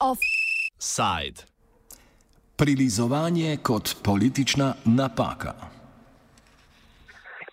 Offside. Prilizovanje kot politična napaka.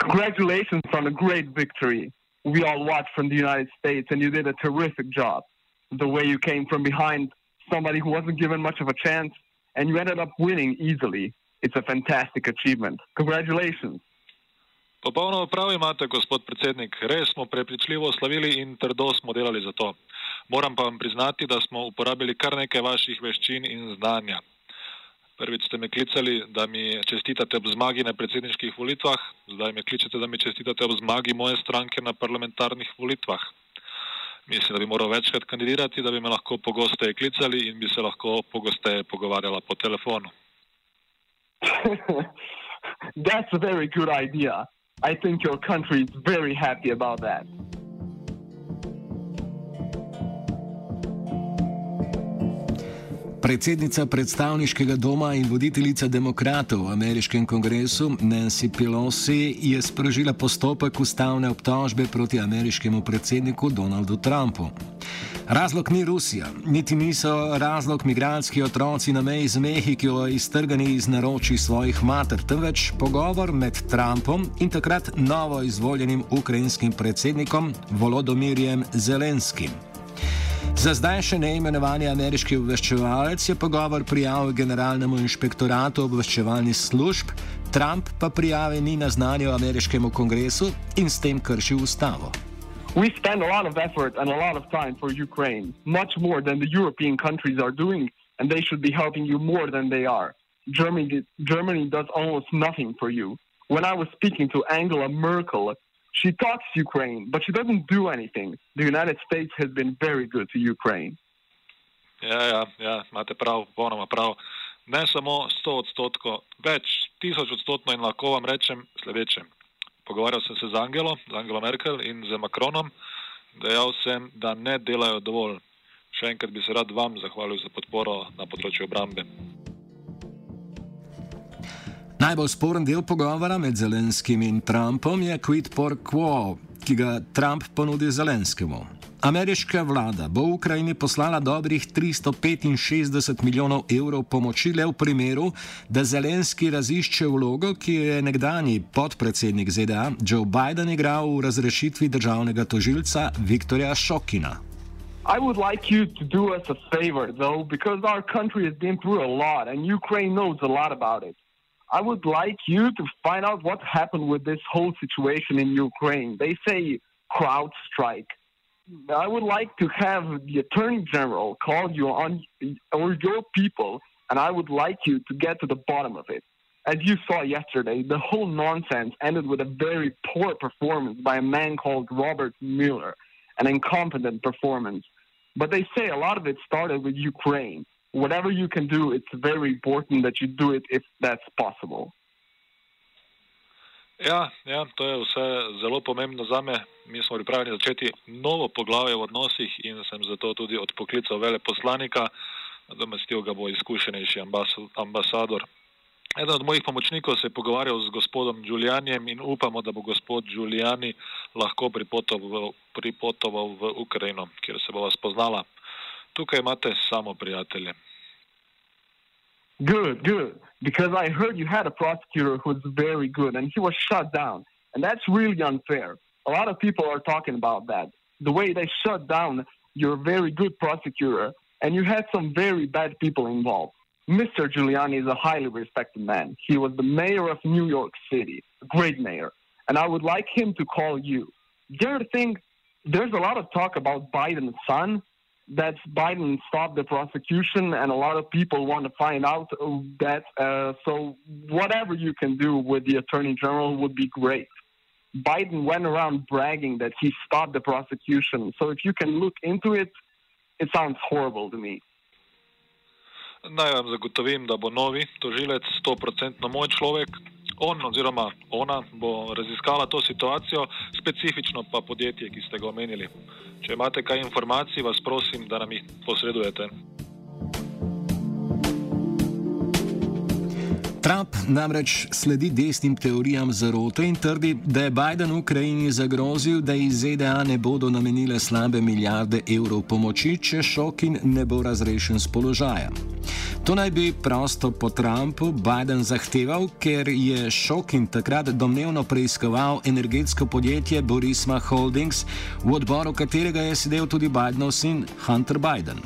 Congratulations on a great victory. We all watched from the United States, and you did a terrific job. The way you came from behind somebody who wasn't given much of a chance, and you ended up winning easily. It's a fantastic achievement. Congratulations. Popolnoma prav imate, gospod predsednik. Res smo prepričljivo slavili in trdo smo delali za to. Moram pa vam priznati, da smo uporabili kar nekaj vaših veščin in znanja. Prvič ste me klicali, da mi čestitate ob zmagi na predsedniških volitvah, zdaj me kličete, da mi čestitate ob zmagi moje stranke na parlamentarnih volitvah. Mislim, da bi moral večkrat kandidirati, da bi me lahko pogosteje klicali in bi se lahko pogosteje pogovarjala po telefonu. That's a very good idea. I think your country is very happy about that. Predsednica predstavniškega doma in voditeljica demokratov v ameriškem kongresu Nancy Pelosi je sprožila postopek ustavne obtožbe proti ameriškemu predsedniku Donaldu Trumpu. Razlog ni Rusija, niti niso razlog migranski otroci na meji z Mehiko iztrgani iz naroči svojih mater, temveč pogovor med Trumpom in takrat novo izvoljenim ukrajinskim predsednikom Volodomirjem Zelenskim. Za zdaj še neimenovani ameriški obveščevalec je pogovor prijavil generalnemu inšpektoratu obveščevalnih služb, Trump pa prijave ni naznanil ameriškemu kongresu in s tem kršil ustavo. We spend a lot of effort and a lot of time for Ukraine, much more than the European countries are doing, and they should be helping you more than they are. Germany, Germany does almost nothing for you. When I was speaking to Angela Merkel, she talks Ukraine, but she doesn't do anything. The United States has been very good to Ukraine. Ja, ja, ja, imate prav, ponoma prav. Ne samo 100 odstotkov, več tisoč odstotkov in lahko vam rečem sledeče. Pogovarjal sem se z Angelo, z Angelo Merkel in z Macronom, dejal sem, da ne delajo dovolj. Še enkrat bi se rad vam zahvalil za podporo na področju obrambe. Najbolj sporen del pogovora med Zelenskim in Trumpom je quid pro quo, ki ga Trump ponudi Zelenskemu. Ameriška vlada bo Ukrajini poslala dobrih 365 milijonov evrov pomoči le v primeru, da Zelenski razišče vlogo, ki jo je nekdani podpredsednik ZDA Joe Biden igral v razrešitvi državnega tožilca Viktorja Šokina. I would like you to do us a favor, though, because our country has been through a lot and Ukraine knows a lot about it. I would like you to find out what happened with this whole situation in Ukraine. They say crowd strike. I would like to have the Attorney General call you on or your people, and I would like you to get to the bottom of it. As you saw yesterday, the whole nonsense ended with a very poor performance by a man called Robert Mueller, an incompetent performance. But they say a lot of it started with Ukraine. Whatever you can do, it's very important that you do it if that's possible. Ja, ja, to je vse zelo pomembno za me. Mi smo pripravljeni začeti novo poglavje v odnosih in sem zato tudi odpoklical veleposlanika, domestil ga bo izkušenejši ambasador. Eden od mojih pomočnikov se je pogovarjal z gospodom Giulianijem in upamo, da bo gospod Giuliani lahko pripotoval, v Ukrajino, kjer se bova spoznala. Tukaj imate samo prijatelje. Good, good. Because I heard you had a prosecutor who was very good and he was shut down. And that's really unfair. A lot of people are talking about that. The way they shut down your very good prosecutor and you had some very bad people involved. Mr. Giuliani is a highly respected man. He was the mayor of New York City, a great mayor. And I would like him to call you. The other thing, there's a lot of talk about Biden's son that Biden stopped the prosecution, and a lot of people want to find out that. Uh, so, whatever you can do with the attorney general would be great. Biden went around bragging that he stopped the prosecution. So, if you can look into it, it sounds horrible to me. Naj vam zagotovim, da bo novi tožilec 100% moj človek. On oziroma ona bo raziskala to situacijo, specifično pa podjetje, ki ste ga omenili. Če imate kaj informacij, vas prosim, da nam jih posredujete. Trump namreč sledi desnim teorijam zarote in trdi, da je Biden Ukrajini zagrozil, da iz ZDA ne bodo namenile slabe milijarde evrov pomoči, če Šokin ne bo razrešen z položaja. To naj bi prosto po Trumpu Biden zahteval, ker je Šokin takrat domnevno preiskoval energetsko podjetje Borisma Holdings, v odboru katerega je sedel tudi Bidenov sin Hunter Biden.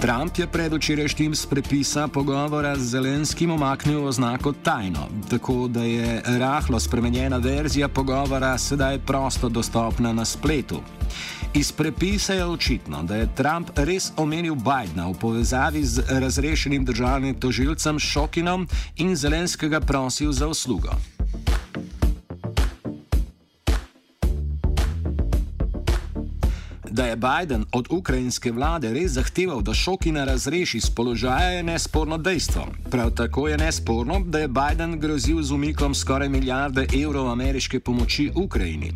Trump je predvčerajšnjim z prepisa pogovora z Zelenskim omaknil oznako tajno, tako da je rahlo spremenjena verzija pogovora sedaj prosto dostopna na spletu. Iz prepisa je očitno, da je Trump res omenil Bidna v povezavi z razrešenim državnim tožilcem Šokinom in Zelenskega prosil za uslugo. Da je Biden od ukrajinske vlade res zahteval, da Šokina razreši z položaja, je nesporno dejstvo. Prav tako je nesporno, da je Biden grozil z umikom skoraj milijarde evrov ameriške pomoči Ukrajini.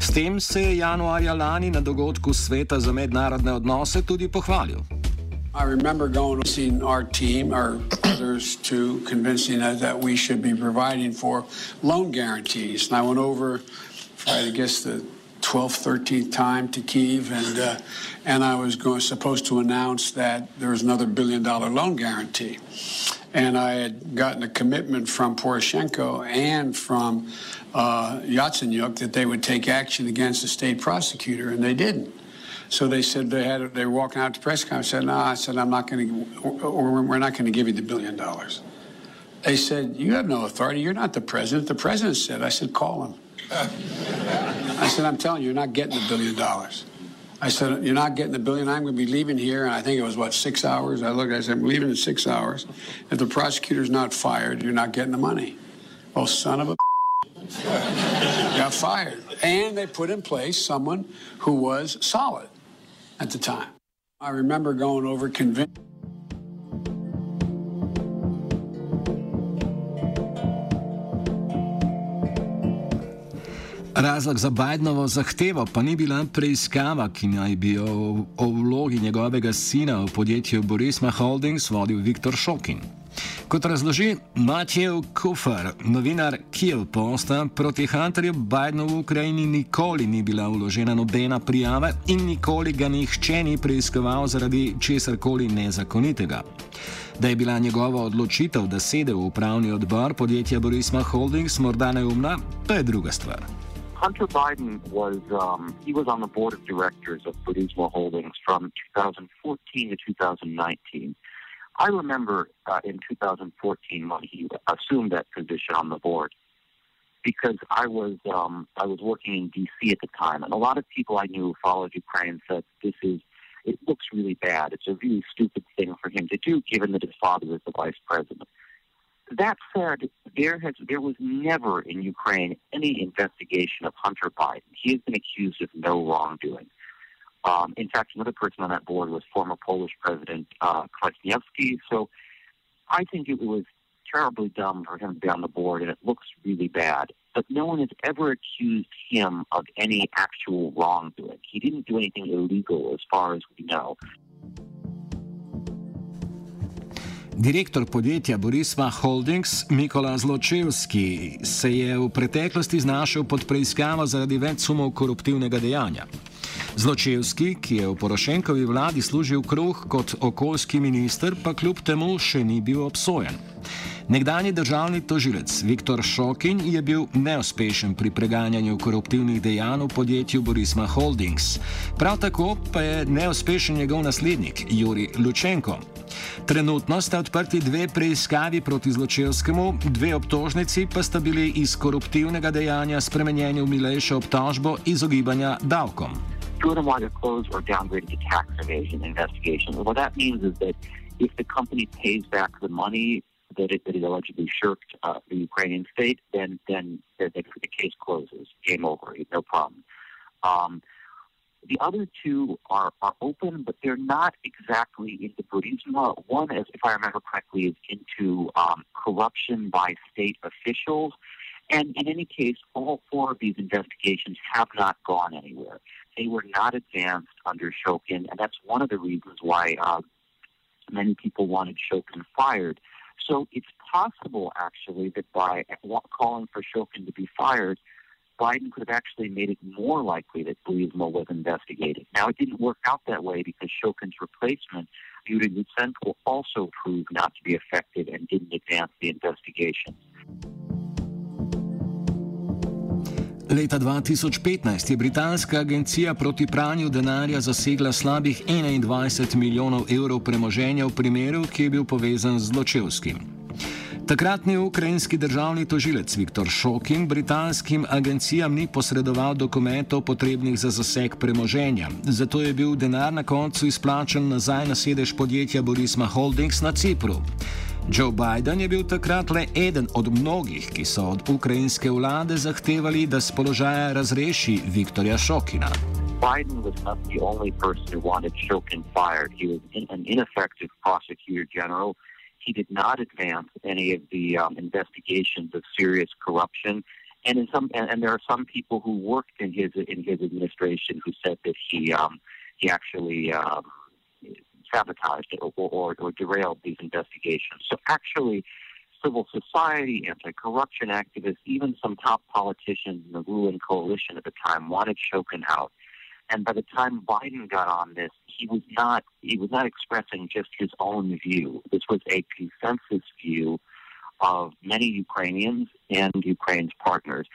S tem se je januarja lani na dogodku Sveta za mednarodne odnose tudi pohvalil. I remember going to see our team, our others, to convincing us that we should be providing for loan guarantees. And I went over, I guess, the 12th, 13th time to Kiev, and uh, and I was going supposed to announce that there was another billion dollar loan guarantee, and I had gotten a commitment from Poroshenko and from uh, Yatsenyuk that they would take action against the state prosecutor, and they didn't. So they said they had they were walking out to press conference. Said, "No," I said, "I'm not going to, or we're not going to give you the billion dollars." They said, "You have no authority. You're not the president." The president said, "I said, call him." I said, I'm telling you, you're not getting the billion dollars. I said, You're not getting the billion. I'm going to be leaving here. And I think it was, what, six hours? I looked, I said, I'm leaving in six hours. If the prosecutor's not fired, you're not getting the money. Oh, son of a got fired. And they put in place someone who was solid at the time. I remember going over convinced. Razlog za Bidenovo zahtevo pa ni bila preiskava, ki naj bi o, o vlogi njegovega sina v podjetju Borisma Holdings vodil Viktor Šokin. Kot razloži Matjev Kufer, novinar Kiel Posta, proti Hunterju Bidenu v Ukrajini nikoli ni bila vložena nobena prijava in nikoli ga nihče ni preiskoval zaradi česar koli nezakonitega. Da je bila njegova odločitev, da sede v upravni odbor podjetja Borisma Holdings morda neumna, pa je druga stvar. Hunter Biden was um, he was on the board of directors of Burisma Holdings from 2014 to 2019. I remember uh, in 2014 when he assumed that position on the board because I was um, I was working in D.C. at the time, and a lot of people I knew followed Ukraine said this is it looks really bad. It's a really stupid thing for him to do, given that his father is the vice president. That said, there has there was never in Ukraine any investigation of Hunter Biden. He has been accused of no wrongdoing. Um, in fact, another person on that board was former Polish President uh, Kwasniewski. So I think it was terribly dumb for him to be on the board, and it looks really bad. But no one has ever accused him of any actual wrongdoing. He didn't do anything illegal, as far as we know. Direktor podjetja Borisma Holdings Mikola Zločevski se je v preteklosti znašel pod preiskavo zaradi več sumov koruptivnega dejanja. Zločevski, ki je v Porošenkovi vladi služil kruh kot okoljski minister, pa kljub temu še ni bil obsojen. Nekdani državni tožilec Viktor Šokin je bil neuspešen pri preganjanju koruptivnih dejanj v podjetju Borisma Holdings. Prav tako pa je neuspešen njegov naslednik Juri Lučenko. Trenutno sta odprti dve preiskavi proti Zločevskemu, dve obtožnici pa sta bili iz koruptivnega dejanja spremenjeni v milejšo obtožbo izogibanja davkom. Two of them either closed or downgraded to tax evasion investigation. What that means is that if the company pays back the money that it, that it allegedly shirked uh, the Ukrainian state, then then the, the, case closes, game over, no problem. Um, the other two are, are open, but they're not exactly into Buddhism. One, is, if I remember correctly, is into um, corruption by state officials. And in any case, all four of these investigations have not gone anywhere. They were not advanced under Shokin, and that's one of the reasons why uh, many people wanted Shokin fired. So it's possible, actually, that by calling for Shokin to be fired, Biden could have actually made it more likely that Burisma was investigated. Now, it didn't work out that way because Shokin's replacement, Yuri Lutsenko, also proved not to be effective and didn't advance the investigation. Leta 2015 je britanska agencija proti pranju denarja zasegla slabih 21 milijonov evrov premoženja v primeru, ki je bil povezan z Ločevskim. Takratni ukrajinski državni tožilec Viktor Šokin britanskim agencijam ni posredoval dokumentov potrebnih za zaseg premoženja, zato je bil denar na koncu izplačen nazaj na sedež podjetja Borisma Holdings na Cipru. Joe Biden je bil takrat le eden od mnogih, ki so od ukrajinske vlade zahtevali, da z položaja razreši Viktorja Šokina. Biden was not the only person who wanted Shokin fired. He was in, an ineffective prosecutor general. He did not advance any of the um, investigations of serious corruption. And in some, and, and, there are some people who worked in his in his administration who said that he um, he actually um, sabotaged or, or, or derailed these investigations. So actually, civil society, anti-corruption activists, even some top politicians in the ruling coalition at the time wanted Shokin out. And by the time Biden got on this, he was not he was not expressing just his own view. This was a consensus view of many Ukrainians and Ukraine's partners.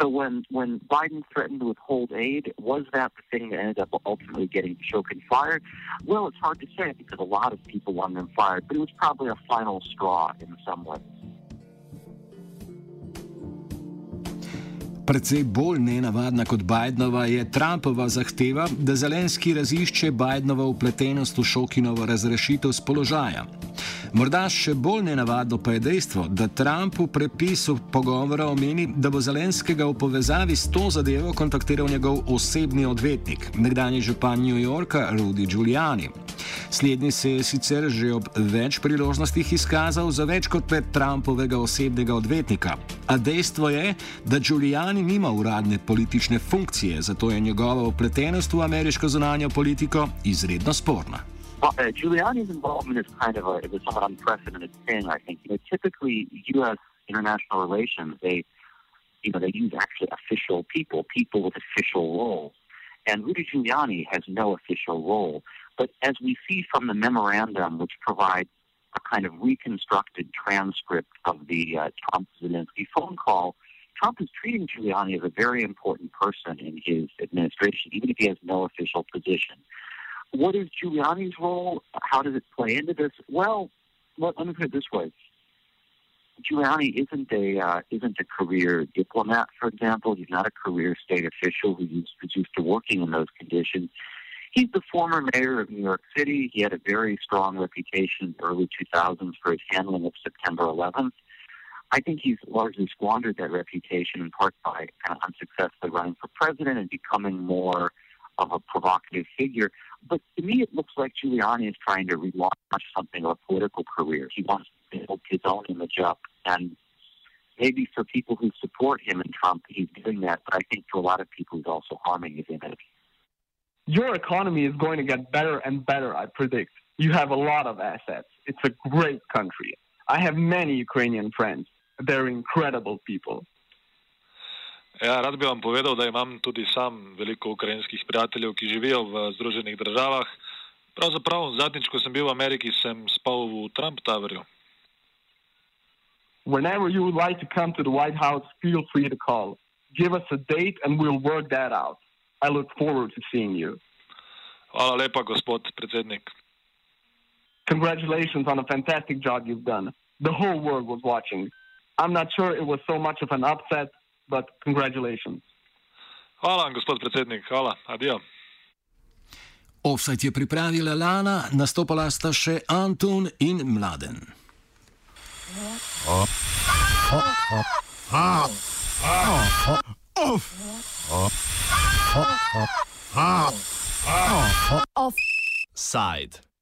So when, when Biden threatened to withhold aid, was that the thing that ended up ultimately getting Shokin fired? Well, it's hard to say because a lot of people wanted him fired, but it was probably a final straw in some ways. Predvsej bolj nenavadna kot Bidenova je Trumpova zahteva, da Zelenski razišče Bidenovo upletenost v Šokinovo razrešitev z položaja. Morda še bolj nenavadno pa je dejstvo, da Trump v prepisu pogovora omeni, da bo Zelenskega v povezavi s to zadevo kontaktiral njegov osebni odvetnik, nekdanji župan New Yorka Rudy Giuliani. Slednji se je sicer že ob več priložnostih izkazal za več kot pet Trumpovega osebnega odvetnika. A dejstvo je, da Giuliani nima uradne politične funkcije, zato je njegova upletenost v ameriško zunanjo politiko izredno sporna. Uh, Giuliani's involvement is kind of a, is a somewhat unprecedented thing. I think you know, typically U.S. international relations they you know they use actually official people, people with official roles, and Rudy Giuliani has no official role. But as we see from the memorandum, which provides a kind of reconstructed transcript of the uh, Trump Zelensky phone call, Trump is treating Giuliani as a very important person in his administration, even if he has no official position. What is Giuliani's role? How does it play into this? Well, let, let me put it this way. Giuliani isn't a uh, isn't a career diplomat, for example. He's not a career state official who's used, to working in those conditions. He's the former mayor of New York City. He had a very strong reputation in the early 2000s for his handling of September 11th. I think he's largely squandered that reputation in part by kind of unsuccessfully running for president and becoming more of a provocative figure. But to me, it looks like Giuliani is trying to relaunch something of a political career. He wants to build his own image up. And maybe for people who support him and Trump, he's doing that. But I think for a lot of people, he's also harming his image. Your economy is going to get better and better, I predict. You have a lot of assets. It's a great country. I have many Ukrainian friends. They're incredible people. Ja, rad bi vam povedal, da imam tudi sam veliko ukrajinskih prijateljev, ki živijo v Združenih državah. Pravzaprav zadnjič, ko sem bil v Ameriki, sem spal v Trump Towerju. Whenever you would like to come to the White House, feel free to call. Give us a date and we'll work that out. I look forward to seeing you. Hvala lepa, gospod predsednik. Congratulations on a fantastic job you've done. The whole world was watching. I'm not sure it was so much of an upset, but congratulations. Hvala, gospod predsednik. Hvala. Adijo. Offset je pripravila Lana, nastopala sta še Anton in Mladen. Offside.